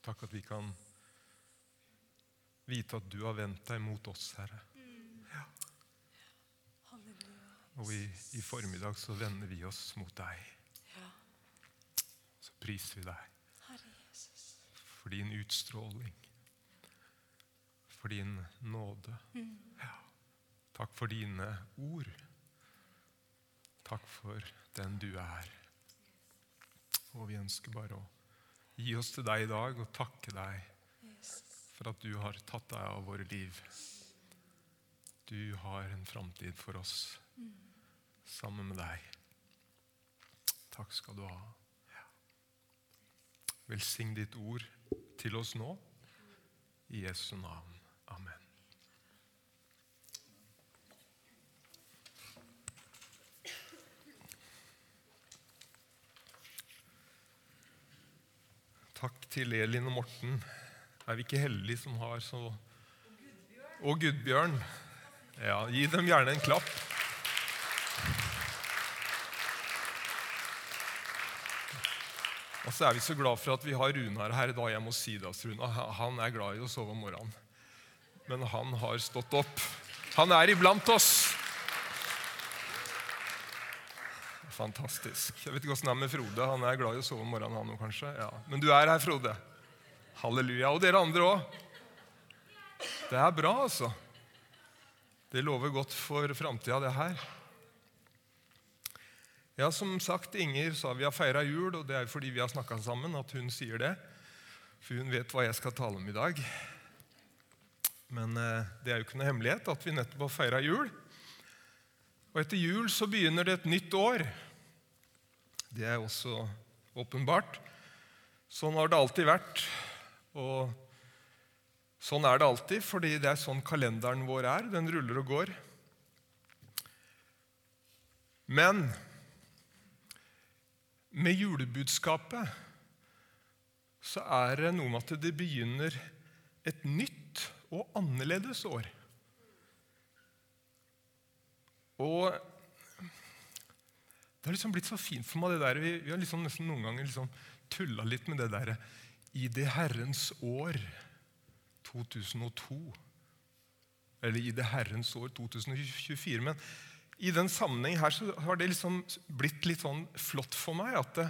Takk at vi kan vite at du har vendt deg mot oss, Herre. Ja. Og i, i formiddag så vender vi oss mot deg. Så priser vi deg for din utstråling, for din nåde. Ja. Takk for dine ord. Takk for den du er. Og vi ønsker bare å gi oss til deg i dag og takke deg for at du har tatt deg av våre liv. Du har en framtid for oss sammen med deg. Takk skal du ha. Velsign ditt ord til oss nå. I Jesu navn. Amen. Takk til Elin og Morten. Er vi ikke heldige som har så Og Gudbjørn. Ja, gi dem gjerne en klapp. Og så er vi så glad for at vi har Runar her i dag. Jeg må si det, Runa. Runar. Han er glad i å sove om morgenen. Men han har stått opp. Han er iblant oss. Fantastisk. Jeg vet ikke åssen det er med Frode. Han er glad i å sove om morgenen, han òg, kanskje. Ja. Men du er her, Frode. Halleluja. Og dere andre òg. Det er bra, altså. Det lover godt for framtida, det her. Ja, som sagt, Inger sa vi har feira jul, og det er jo fordi vi har snakka sammen at hun sier det. For hun vet hva jeg skal tale om i dag. Men eh, det er jo ikke noe hemmelighet at vi nettopp har feira jul. Og etter jul så begynner det et nytt år. Det er også åpenbart. Sånn har det alltid vært. Og sånn er det alltid, fordi det er sånn kalenderen vår er. Den ruller og går. Men med julebudskapet så er det noe med at det begynner et nytt og annerledes år. Og det har liksom blitt så fint for meg, det der. Vi, vi har liksom nesten noen ganger liksom tulla litt med det der I det Herrens år 2002. Eller i det Herrens år 2024. Men i den sammenheng her så har det liksom blitt litt sånn flott for meg at det,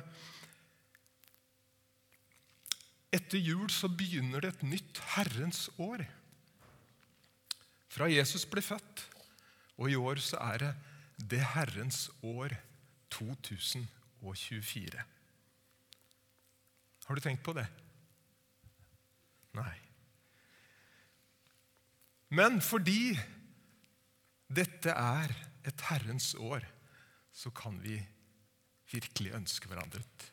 etter jul så begynner det et nytt Herrens år. Fra Jesus ble født. Og i år så er det det Herrens år 2024. Har du tenkt på det? Nei. Men fordi dette er et Herrens år, så kan vi virkelig ønske hverandre et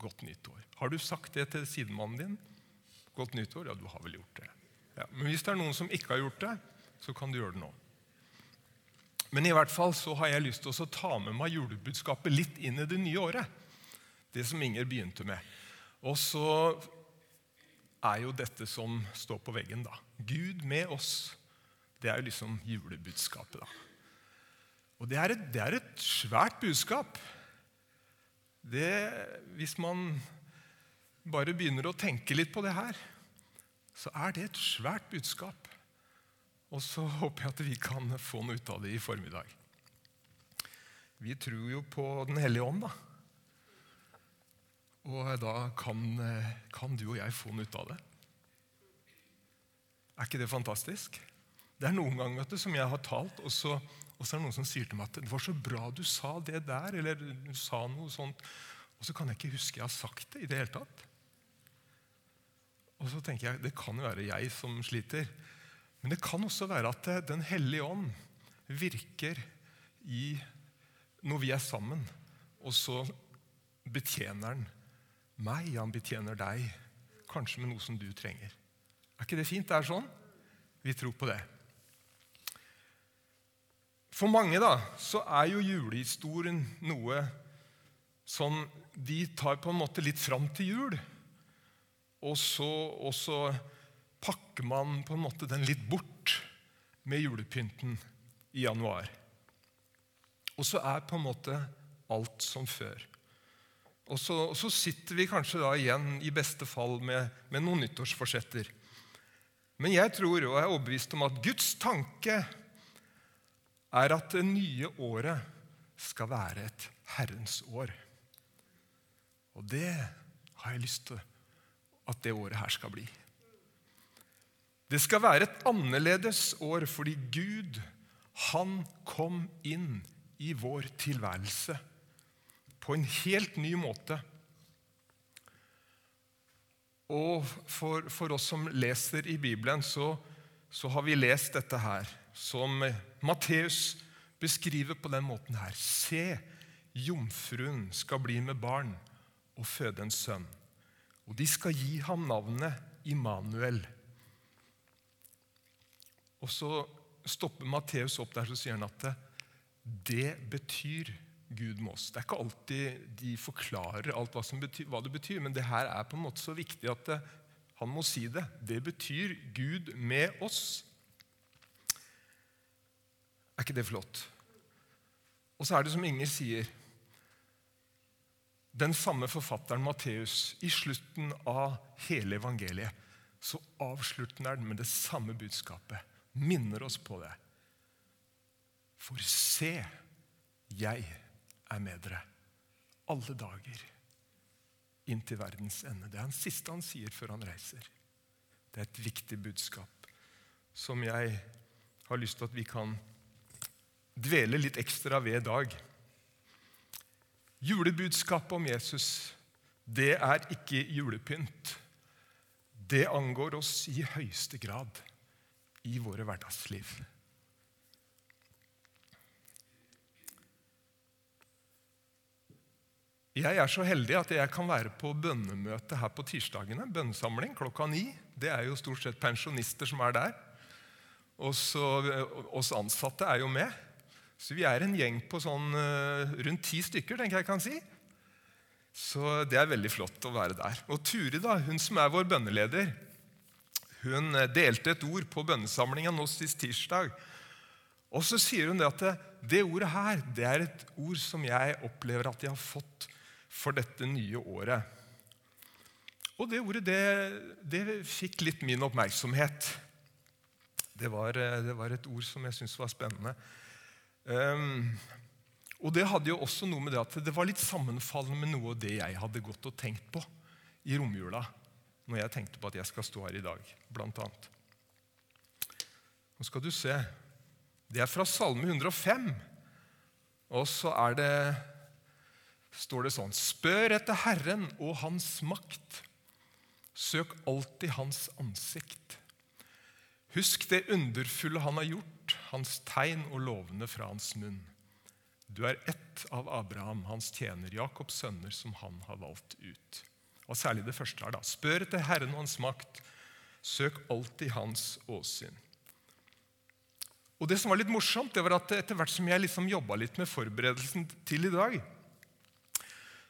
godt nytt år. Har du sagt det til sidemannen din? Godt nytt år? Ja, du har vel gjort det. Ja, men hvis det er noen som ikke har gjort det, så kan du gjøre det nå. Men i hvert fall så har jeg lyst til å ta med meg julebudskapet litt inn i det nye året. Det som Inger begynte med. Og så er jo dette som står på veggen, da. Gud med oss. Det er jo liksom julebudskapet, da. Og det er et, det er et svært budskap. Det, hvis man bare begynner å tenke litt på det her, så er det et svært budskap. Og så håper jeg at vi kan få noe ut av det i formiddag. Vi tror jo på Den hellige ånd, da. Og da kan, kan du og jeg få noe ut av det. Er ikke det fantastisk? Det er noen ganger vet du, som jeg har talt, og så, og så er det noen som sier til meg at det var så bra du sa det der, eller du sa noe sånt. Og så kan jeg ikke huske jeg har sagt det i det hele tatt. Og så tenker jeg, Det kan jo være jeg som sliter. Men det kan også være at Den hellige ånd virker i når vi er sammen, og så betjener han meg, han betjener deg, kanskje med noe som du trenger. Er ikke det fint? Det er sånn. Vi tror på det. For mange da, så er jo julehistorien noe som de tar på en måte litt fram til jul. Og så, og så pakker man på en måte den litt bort med julepynten i januar. Og så er på en måte alt som før. Og så, og så sitter vi kanskje da igjen i beste fall med, med noen nyttårsforsetter. Men jeg tror og er overbevist om at Guds tanke er at det nye året skal være et Herrens år. Og det har jeg lyst til at det året her skal bli. Det skal være et annerledes år fordi Gud, han kom inn i vår tilværelse på en helt ny måte. Og for, for oss som leser i Bibelen, så, så, har vi lest dette her, som Matteus beskriver på den måten her. Se, jomfruen skal bli med barn og føde en sønn. Og de skal gi ham navnet Immanuel. Og så stopper Matteus opp der så sier han at det, betyr Gud med oss. Det er ikke alltid de forklarer alt hva, betyr, hva, det betyr, men det her er på en måte så viktig at det, han må si det. Det betyr Gud med oss. Er ikke det flott? Og så er det som Inger sier Den samme forfatteren Matteus, i slutten av hele evangeliet, så avslutter han med det samme budskapet. Minner oss på det. For se, jeg er med dere alle dager inn til verdens ende. Det er det siste han sier før han reiser. Det er et viktig budskap som jeg har lyst til at vi kan dvele litt ekstra ved i dag. Julebudskapet om Jesus, det er ikke julepynt. Det angår oss i høyeste grad i våre hverdagsliv. Jeg er så heldig at jeg kan være på bønnemøte her på tirsdagene. Bønnsamling klokka ni. Det er jo stort sett pensjonister som er der. Og så oss ansatte er jo med. Så vi er en gjeng på sånn uh, rundt ti stykker, tenker jeg kan si. Så det er veldig flott å være der. Og Turi, da, hun som er vår bønneleder, hun eh, delte et ord på bønnesamlinga nå sist tirsdag. Og så sier hun det at det, det ordet her det er et ord som jeg opplever at jeg har fått for dette nye året. Og det ordet det, det fikk litt min oppmerksomhet. Det var, det var et ord som jeg syntes var spennende. Um, og det hadde jo også noe med det at det var litt sammenfallende med noe av det jeg hadde gått og tenkt på i romjula når jeg tenkte på at jeg skal stå her i dag, annet. Nå skal du se. Det er fra Salme 105. Og så det står det sånn Spør etter Herren og Hans makt. Søk alltid Hans ansikt. Husk det underfulle Han har gjort, Hans tegn og lovene fra Hans munn. Du er ett av Abraham, hans tjener, Jakobs sønner, som han har valgt ut. Og Særlig det første her. da. Spør etter Herren og Hans makt. Søk alltid Hans åsyn. Og Det som var litt morsomt, det var at etter hvert som jeg liksom jobba litt med forberedelsen til i dag,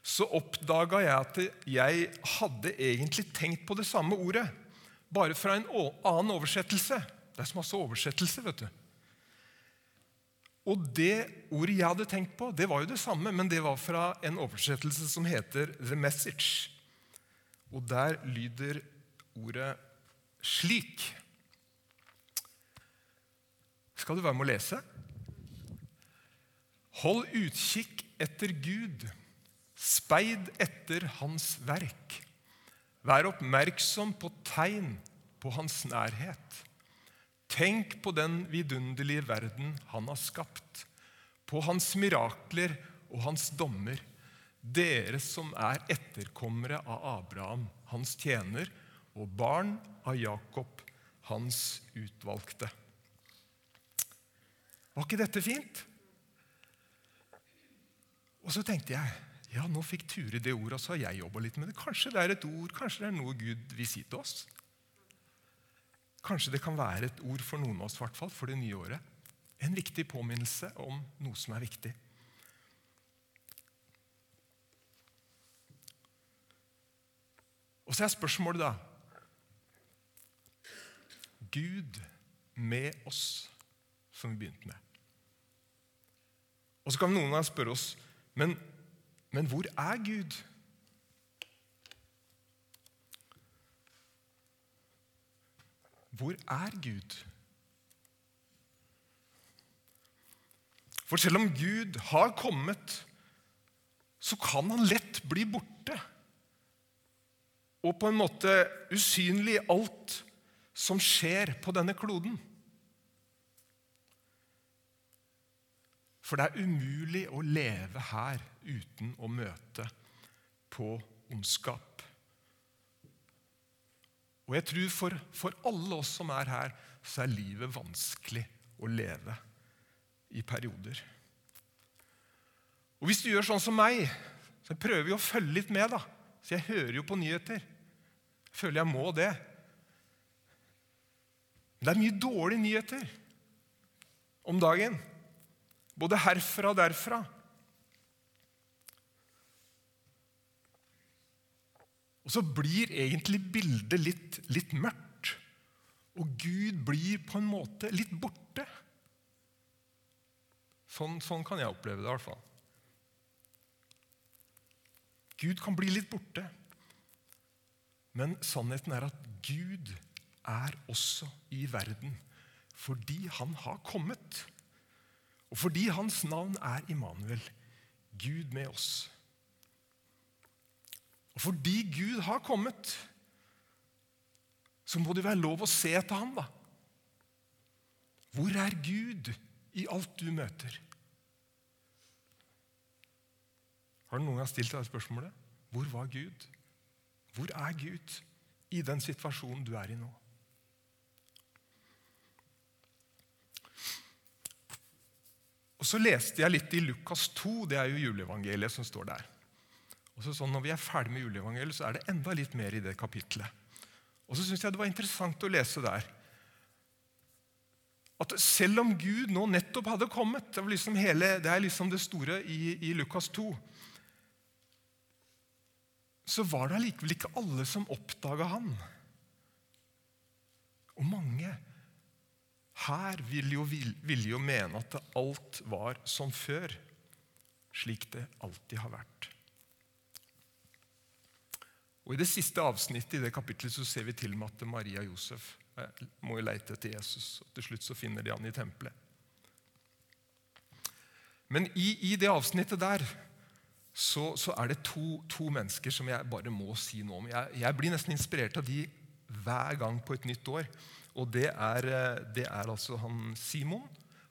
så oppdaga jeg at jeg hadde egentlig tenkt på det samme ordet, bare fra en annen oversettelse. Det er så masse oversettelse, vet du. Og det ordet jeg hadde tenkt på, det var jo det samme, men det var fra en oversettelse som heter The Message. Og der lyder ordet slik. Skal du være med å lese? Hold utkikk etter Gud Speid etter hans verk. Vær oppmerksom på tegn på hans nærhet. Tenk på den vidunderlige verden han har skapt, på hans mirakler og hans dommer, dere som er etterkommere av Abraham, hans tjener, og barn av Jakob, hans utvalgte. Var ikke dette fint? Og så tenkte jeg ja, nå fikk Ture det ordet, og så har jeg jobba litt med det. Kanskje det er et ord, kanskje det er noe Gud vil si til oss. Kanskje det kan være et ord for noen av oss, for det nye året. En viktig påminnelse om noe som er viktig. Og så er spørsmålet, da Gud med oss, som vi begynte med. Og så kan noen av spørre oss men, men hvor er Gud? Hvor er Gud? For selv om Gud har kommet, så kan han lett bli borte. Og på en måte usynlig i alt som skjer på denne kloden. For det er umulig å leve her uten å møte på ondskap. Og jeg tror for, for alle oss som er her, så er livet vanskelig å leve i perioder. Og Hvis du gjør sånn som meg, så prøver vi å følge litt med. da. Så jeg hører jo på nyheter. Jeg føler jeg må det. Men det er mye dårlige nyheter om dagen. Både herfra og derfra. Og så blir egentlig bildet litt, litt mørkt. Og Gud blir på en måte litt borte. Sånn, sånn kan jeg oppleve det i hvert fall. Gud kan bli litt borte. Men sannheten er at Gud er også i verden fordi han har kommet. Og fordi hans navn er Immanuel, Gud med oss. Og fordi Gud har kommet, så må det være lov å se etter ham, da. Hvor er Gud i alt du møter? Har du noen gang stilt deg spørsmålet? Hvor var Gud? Hvor er Gud i den situasjonen du er i nå? Og Så leste jeg litt i Lukas 2, det er jo juleevangeliet som står der. Og så sånn, Når vi er ferdig med juleevangeliet, så er det enda litt mer i det kapitlet. Og så syns jeg det var interessant å lese der at selv om Gud nå nettopp hadde kommet Det, liksom hele, det er liksom det store i, i Lukas 2 så var det allikevel ikke alle som oppdaga han. Og mange her ville jo, vil jo mene at alt var som før, slik det alltid har vært. Og I det siste avsnittet i det kapitlet så ser vi til med at Maria og Josef eh, må jo leite etter Jesus. og Til slutt så finner de han i tempelet. Men i, i det avsnittet der så, så er det to, to, mennesker som jeg bare må si noe om. Jeg, jeg, blir nesten inspirert av de hver gang på et nytt år. Og det er, eh, det er altså han Simon,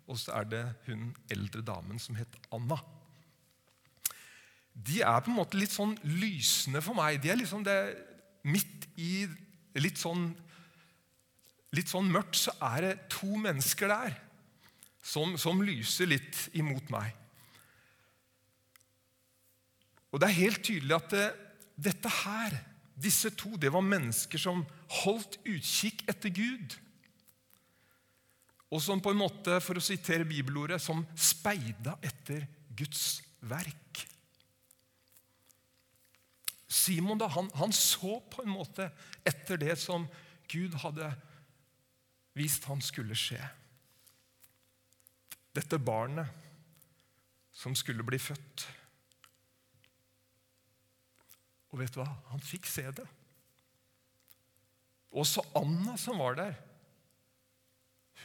og så er det hun eldre damen som het Anna. De er på en måte litt sånn lysende for meg. De er liksom det, Midt i litt sånn, litt sånn mørkt så er det to mennesker der som, som lyser litt imot meg. Og det er helt tydelig at det, dette her, disse to, det var mennesker som holdt utkikk etter Gud. Og som på en måte, for å sitere bibelordet, som speida etter Guds verk. Simon da, han, han, så på en måte etter det som Gud hadde vist han skulle skje. Dette barnet som skulle bli født. Og vet du hva? Han fikk se det. Også Anna som var der,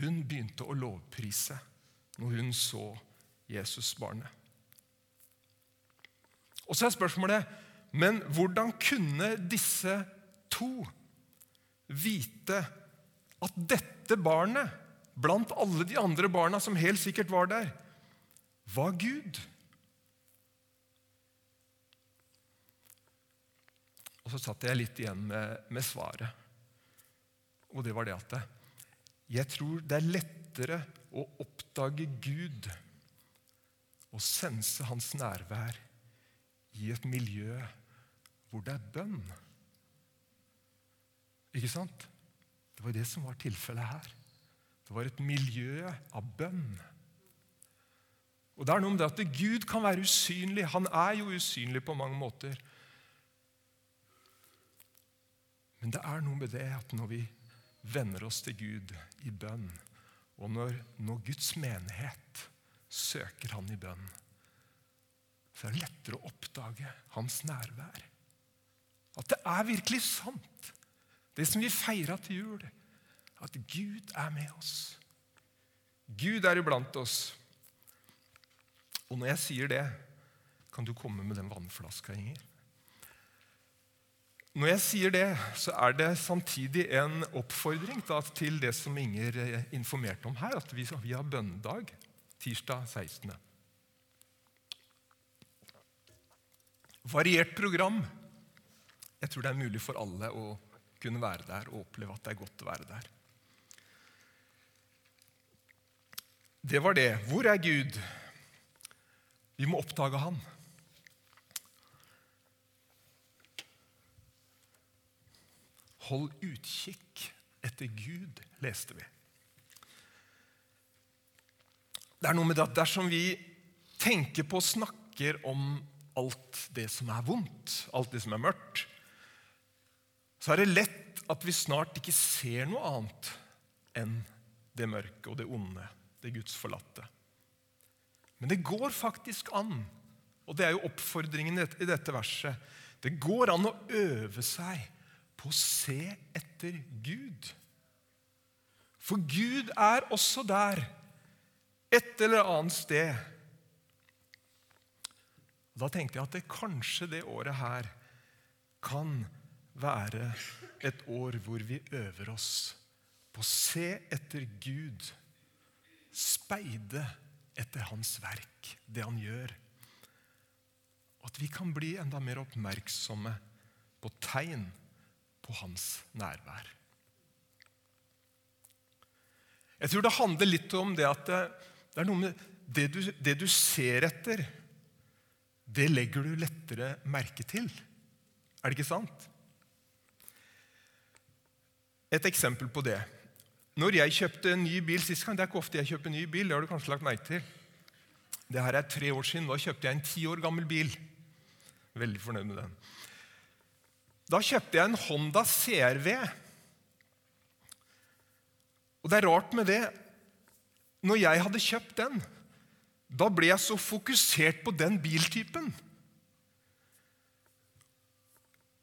hun begynte å lovprise når hun så Jesusbarnet. Og så er spørsmålet men hvordan kunne disse to vite at dette barnet, blant alle de andre barna som helt sikkert var der, var Gud? Og så satt jeg litt igjen med, med svaret. Og det var det at jeg tror det er lettere å oppdage Gud og sense hans nærvær i et miljø hvor det er bønn. Ikke sant? Det var det som var tilfellet her. Det var et miljø av bønn. Og det er noe med det at Gud kan være usynlig. Han er jo usynlig på mange måter. Men det er noe med det at når vi venner oss til Gud i bønn, og når, når Guds menighet søker Han i bønn, så er det lettere å oppdage hans nærvær. At det er virkelig sant, det som vi feira til jul. at Gud er med oss. Gud er iblant oss. Og når jeg sier det, kan du komme med den vannflaska, Inger. Når jeg sier det, så er det samtidig en oppfordring til det som Inger eh, informerte om her, at vi, vi har bønnedag tirsdag 16. Variert program. Jeg tror det er mulig for alle å kunne være der og oppleve at det er godt å være der. Det var det. Hvor er Gud? Vi må oppdage Han. Hold utkikk etter Gud, leste vi. Det er noe med det at dersom vi tenker på og snakker om alt det som er vondt, alt det som er mørkt, så er det lett at vi snart ikke ser noe annet enn det mørke og det onde, det gudsforlatte. Men det går faktisk an, og det er jo oppfordringen i dette verset, det går an å øve seg på å se etter Gud. For Gud er også der, et eller annet sted. Da tenkte jeg at det kanskje det året her kan være et år hvor vi øver oss på å se etter Gud, speide etter Hans verk, det Han gjør. At vi kan bli enda mer oppmerksomme på tegn på Hans nærvær. Jeg tror det handler litt om det at det, det er noe med det du, det du ser etter, det legger du lettere merke til. Er det ikke sant? Et eksempel på det. Når jeg kjøpte en ny bil sist gang Det er ikke ofte jeg kjøper en ny bil. det har du kanskje lagt merke til. Det her er tre år siden. Da kjøpte jeg en ti år gammel bil. Veldig fornøyd med den. Da kjøpte jeg en Honda CRV. Og det er rart med det. Når jeg hadde kjøpt den, da ble jeg så fokusert på den biltypen.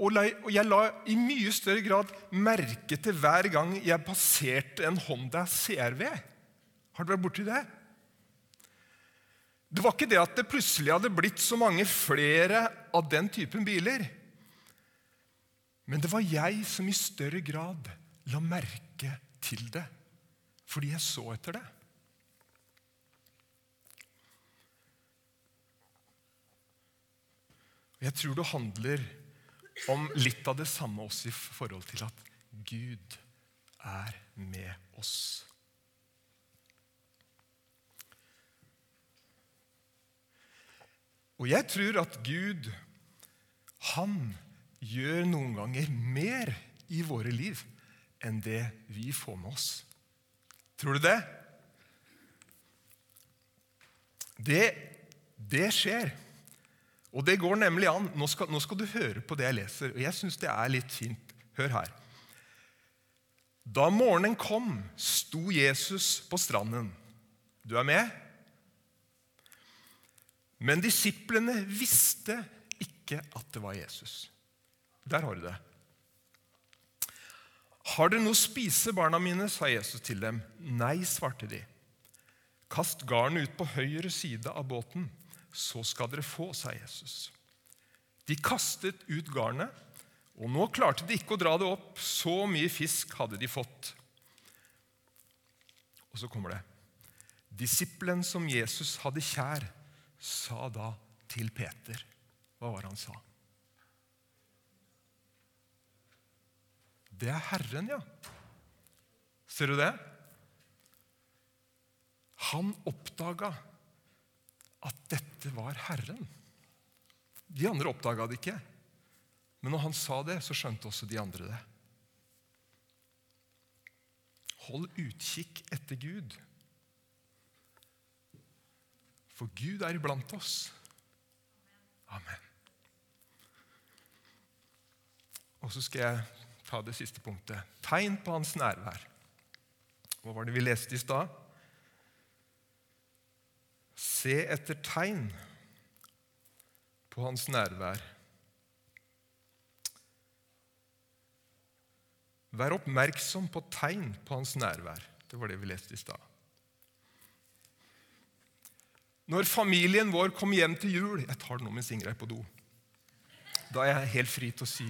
Og jeg la i mye større grad merke til hver gang jeg passerte en Honda CRV. Har du vært borti det? Det var ikke det at det plutselig hadde blitt så mange flere av den typen biler. Men det var jeg som i større grad la merke til det, fordi jeg så etter det. Jeg tror det handler om litt av det samme også i forhold til at Gud er med oss. Og jeg tror at Gud, han gjør noen ganger mer i våre liv enn det vi får med oss. Tror du det? Det, det skjer. Og det går nemlig an. Nå skal, nå skal du høre på det jeg leser, og jeg syns det er litt fint. Hør her. Da morgenen kom, sto Jesus på stranden. Du er med? Men disiplene visste ikke at det var Jesus. Der har du det. Har dere noe å spise, barna mine? sa Jesus til dem. Nei, svarte de. Kast garnet ut på høyre side av båten så skal dere få, sa Jesus. De kastet ut garnet, og nå klarte de ikke å dra det opp. Så mye fisk hadde de fått. Og så kommer det. Disippelen som Jesus hadde kjær, sa da til Peter Hva var det han sa? Det er Herren, ja. Ser du det? Han oppdaga at dette var Herren. De andre oppdaga det ikke. Men når han sa det, så skjønte også de andre det. Hold utkikk etter Gud. For Gud er iblant oss. Amen. Og så skal jeg ta det siste punktet. Tegn på hans nærvær. Hva var det vi leste i stad? Se etter tegn på hans nærvær. Vær oppmerksom på tegn på hans nærvær. Det var det vi leste i stad. Når familien vår kom hjem til jul Jeg tar det nå mens Ingrid er på do. Da er jeg helt fri til å si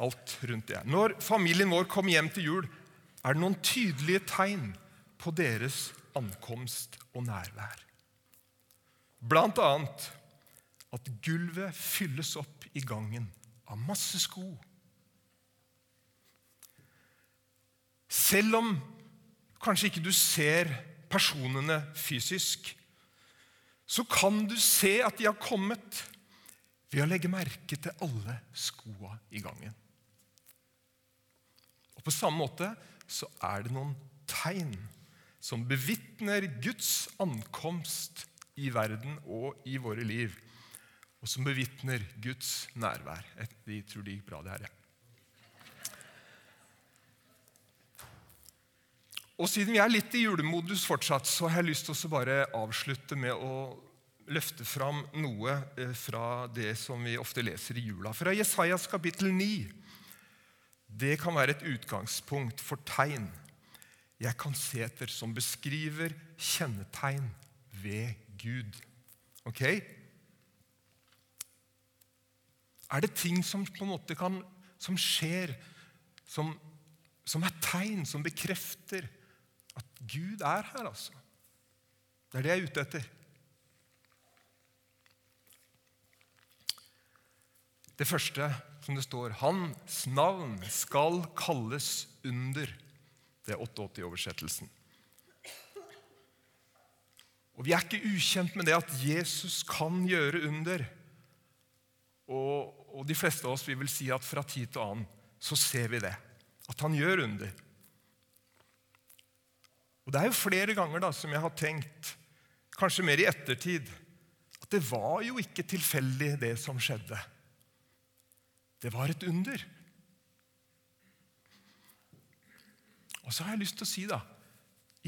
alt rundt det. Når familien vår kom hjem til jul, er det noen tydelige tegn på deres ankomst og nærvær. Blant annet at gulvet fylles opp i gangen av masse sko. Selv om kanskje ikke du ser personene fysisk, så kan du se at de har kommet ved å legge merke til alle skoa i gangen. På samme måte så er det noen tegn som bevitner Guds ankomst i verden og i våre liv, og som bevitner Guds nærvær. De tror det gikk bra, det her. Og Siden vi er litt i julemodus fortsatt, så har jeg lyst til å bare avslutte med å løfte fram noe eh, fra det som vi ofte leser i jula. Fra Jesajas kapittel 9. Det kan være et utgangspunkt for tegn jeg kan se etter, som beskriver kjennetegn ved Gud. Ok? Er det ting som på en måte kan, som skjer, som, som er tegn, som bekrefter at Gud er her, altså? Det er det jeg er ute etter. Det første som det står Hans navn skal kalles under. Det er 88-oversettelsen. Og Vi er ikke ukjent med det at Jesus kan gjøre under. Og, og de fleste av oss vi vil si at fra tid til annen så ser vi det. At han gjør under. Og Det er jo flere ganger da som jeg har tenkt, kanskje mer i ettertid, at det var jo ikke tilfeldig, det som skjedde. Det var et under. Og så har jeg lyst til å si, da,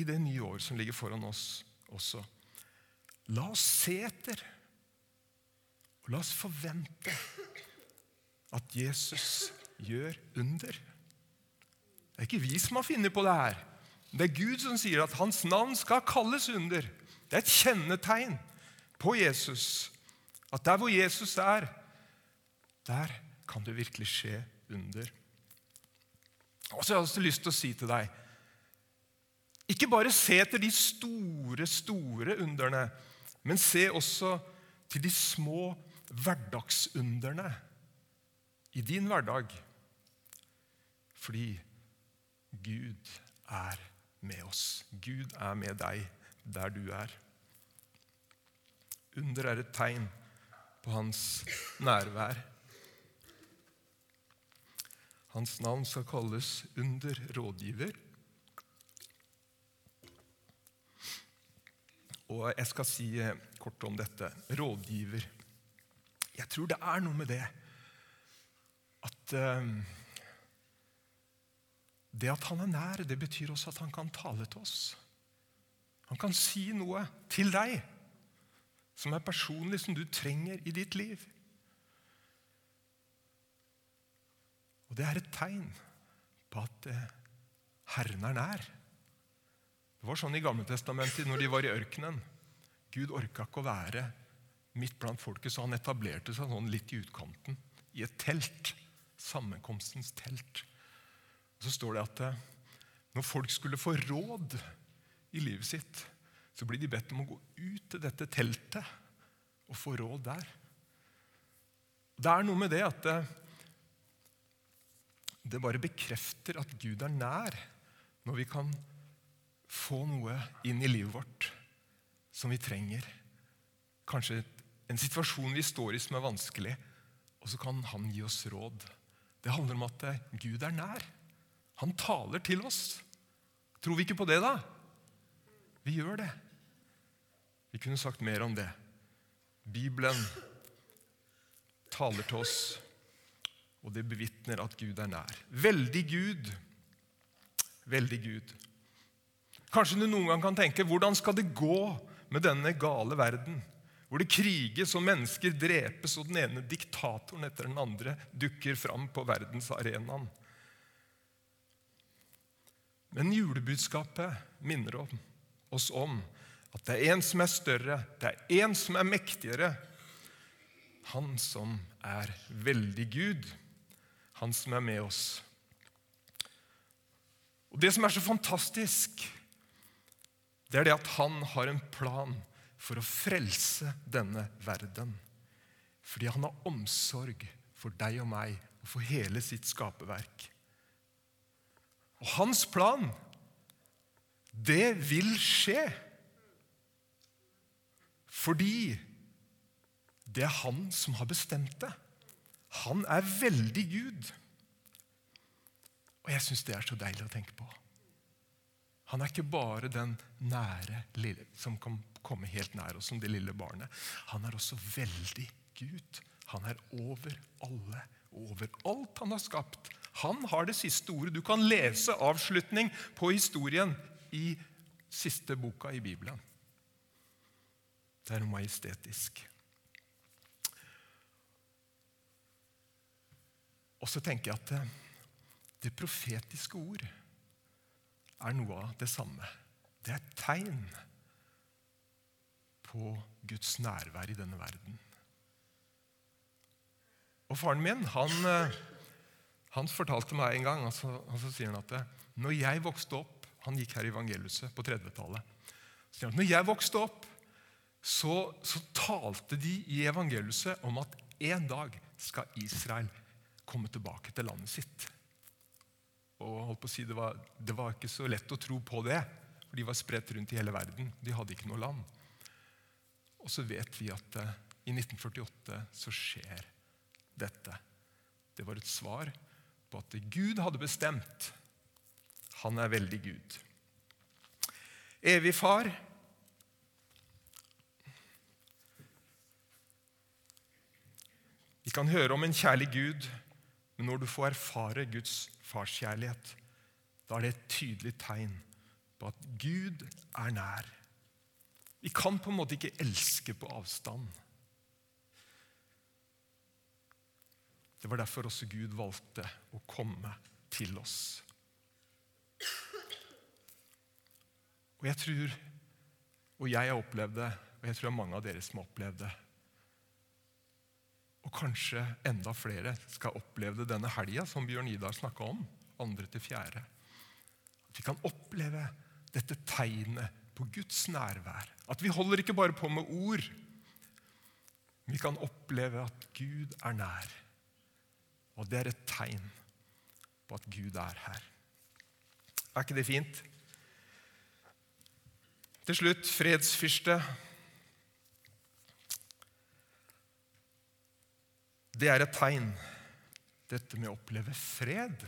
i det nye år som ligger foran oss også La oss se etter, og la oss forvente at Jesus gjør under. Det er ikke vi som har funnet på det her. Det er Gud som sier at hans navn skal kalles under. Det er et kjennetegn på Jesus. At der hvor Jesus er, der kan det virkelig skje under. Og så har jeg også lyst til å si til deg Ikke bare se etter de store, store underne, men se også til de små hverdagsunderne i din hverdag. Fordi Gud er med oss. Gud er med deg der du er. Under er et tegn på hans nærvær. Hans navn skal kalles under rådgiver. Og jeg skal si eh, kort om dette. Rådgiver. Jeg tror det er noe med det at uh, Det at han er nær, det betyr også at han kan tale til oss. Han kan si noe til deg som er personlig, som du trenger i ditt liv. Og det er et tegn på at uh, Herren er nær. Det var sånn i Gamletestamentet når de var i ørkenen. Gud orka ikke å være midt blant folket, så han etablerte seg sånn litt i utkanten, i et telt. Sammenkomstens telt. Og Så står det at eh, når folk skulle få råd i livet sitt, så blir de bedt om å gå ut til dette teltet og få råd der. Det er noe med det at det, bare bekrefter at Gud er nær når vi kan få noe inn i livet vårt som vi trenger. Kanskje en situasjon vi står i som er vanskelig, og så kan han gi oss råd. Det handler om at Gud er nær. Han taler til oss. Tror vi ikke på det, da? Vi gjør det. Vi kunne sagt mer om det. Bibelen taler til oss, og det bevitner at Gud er nær. Veldig Gud. Veldig Gud. Kanskje du noen gang kan tenke hvordan skal det gå med denne gale verden? Hvor det kriges og mennesker drepes, og den ene diktatoren etter den andre dukker fram på verdensarenaen. Men julebudskapet minner oss om at det er en som er større, det er en som er mektigere. Han som er veldig Gud, han som er med oss. Og Det som er så fantastisk, det er det at han har en plan for å frelse denne verden. Fordi han har omsorg for deg og meg og for hele sitt skaperverk. Og hans plan, det vil skje. Fordi det er han som har bestemt det. Han er veldig Gud. Og jeg syns det er så deilig å tenke på. Han er ikke bare den nære lille, som kan komme helt nær oss som det lille barnet. Han er også veldig Gud. Han er over alle, over alt han har skapt. Han har det siste ordet. Du kan lese avslutning på historien i siste boka i Bibelen. Det er noe majestetisk. Og så tenker jeg at det, det profetiske ord er noe av det samme. Det er et tegn på Guds nærvær i denne verden. Og Faren min han, han fortalte meg en gang og så, og så sier han at når jeg vokste opp Han gikk her i evangeliet på 30-tallet. Når jeg vokste opp, så, så talte de i evangeliet om at en dag skal Israel komme tilbake til landet sitt. Og holdt på å si, det var, det var ikke så lett å tro på det, for de var spredt rundt i hele verden. De hadde ikke noe land. Og så vet vi at uh, i 1948 så skjer dette. Det var et svar på at Gud hadde bestemt. Han er veldig Gud. Evig far. Vi kan høre om en kjærlig Gud, men når du får erfare Guds farskjærlighet, da er det et tydelig tegn på at Gud er nær. Vi kan på en måte ikke elske på avstand. Det var derfor også Gud valgte å komme til oss. Og jeg tror, og jeg har opplevd det, og jeg tror mange av dere som har opplevd det, og kanskje enda flere skal oppleve det denne helga, som Bjørn Idar snakka om. andre til fjerde. At vi kan oppleve dette tegnet på Guds nærvær. At vi holder ikke bare på med ord. Vi kan oppleve at Gud er nær. Og det er et tegn på at Gud er her. Er ikke det fint? Til slutt fredsfyrste. Det er et tegn, dette med å oppleve fred.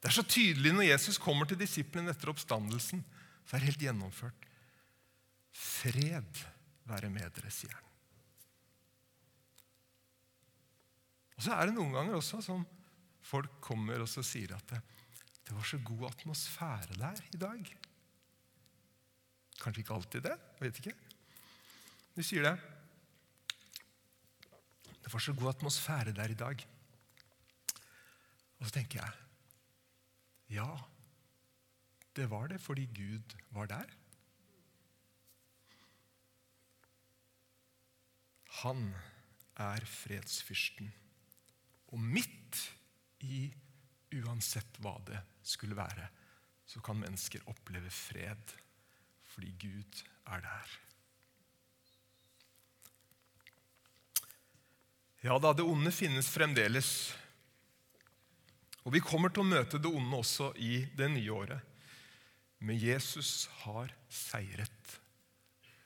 Det er så tydelig når Jesus kommer til disiplene etter oppstandelsen. Så er det helt gjennomført. Fred være med dere, sier han. Og Så er det noen ganger også som folk kommer og så sier at det, det var så god atmosfære der i dag. Kanskje ikke alltid det. Vet ikke. De sier det. Var så god atmosfære der i dag. Og så tenker jeg ja, det var det fordi Gud var der. Han er fredsfyrsten. Og midt i uansett hva det skulle være, så kan mennesker oppleve fred fordi Gud er der. Ja da, det onde finnes fremdeles. Og vi kommer til å møte det onde også i det nye året. Men Jesus har seiret,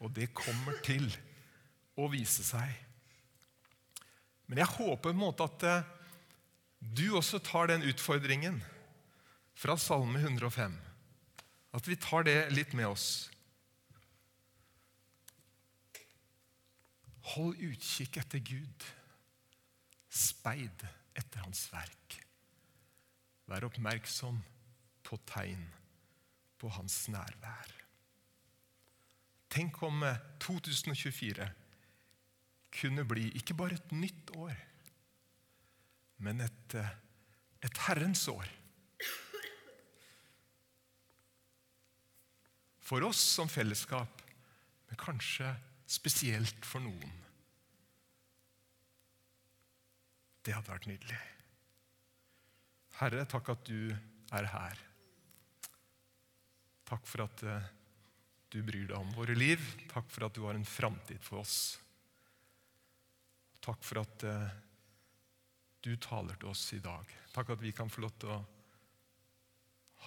og det kommer til å vise seg. Men jeg håper på en måte at eh, du også tar den utfordringen fra Salme 105. At vi tar det litt med oss. Hold utkikk etter Gud speid etter hans verk. Vær oppmerksom på tegn på hans nærvær. Tenk om 2024 eh, kunne bli ikke bare et nytt år, men et, eh, et Herrens år. For oss som fellesskap, men kanskje spesielt for noen. Det hadde vært nydelig. Herre, takk at du er her. Takk for at eh, du bryr deg om våre liv. Takk for at du har en framtid for oss. Takk for at eh, du taler til oss i dag. Takk at vi kan få lov til å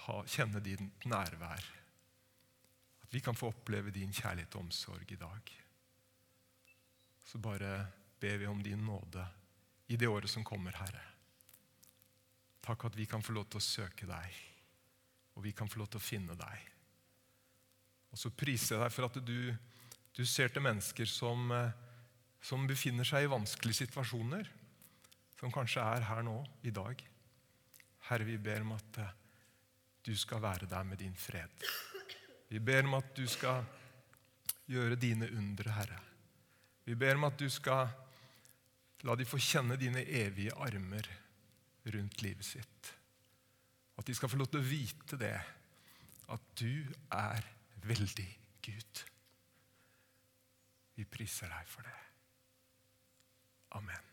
ha, kjenne din nærvær. At vi kan få oppleve din kjærlighet og omsorg i dag. Så bare ber vi om din nåde i det året som kommer, Herre. Takk at vi kan få lov til å søke deg, og vi kan få lov til å finne deg. Og så priser jeg deg for at du, du ser til mennesker som, eh, som befinner seg i vanskelige situasjoner, som kanskje er her nå i dag. Herre, vi ber om at eh, du skal være der med din fred. Vi ber om at du skal gjøre dine undre, Herre. Vi ber om at du skal la de få kjenne dine evige armer rundt livet sitt. At de skal få lov til å vite det, at du er veldig Gud. Vi priser deg for det. Amen.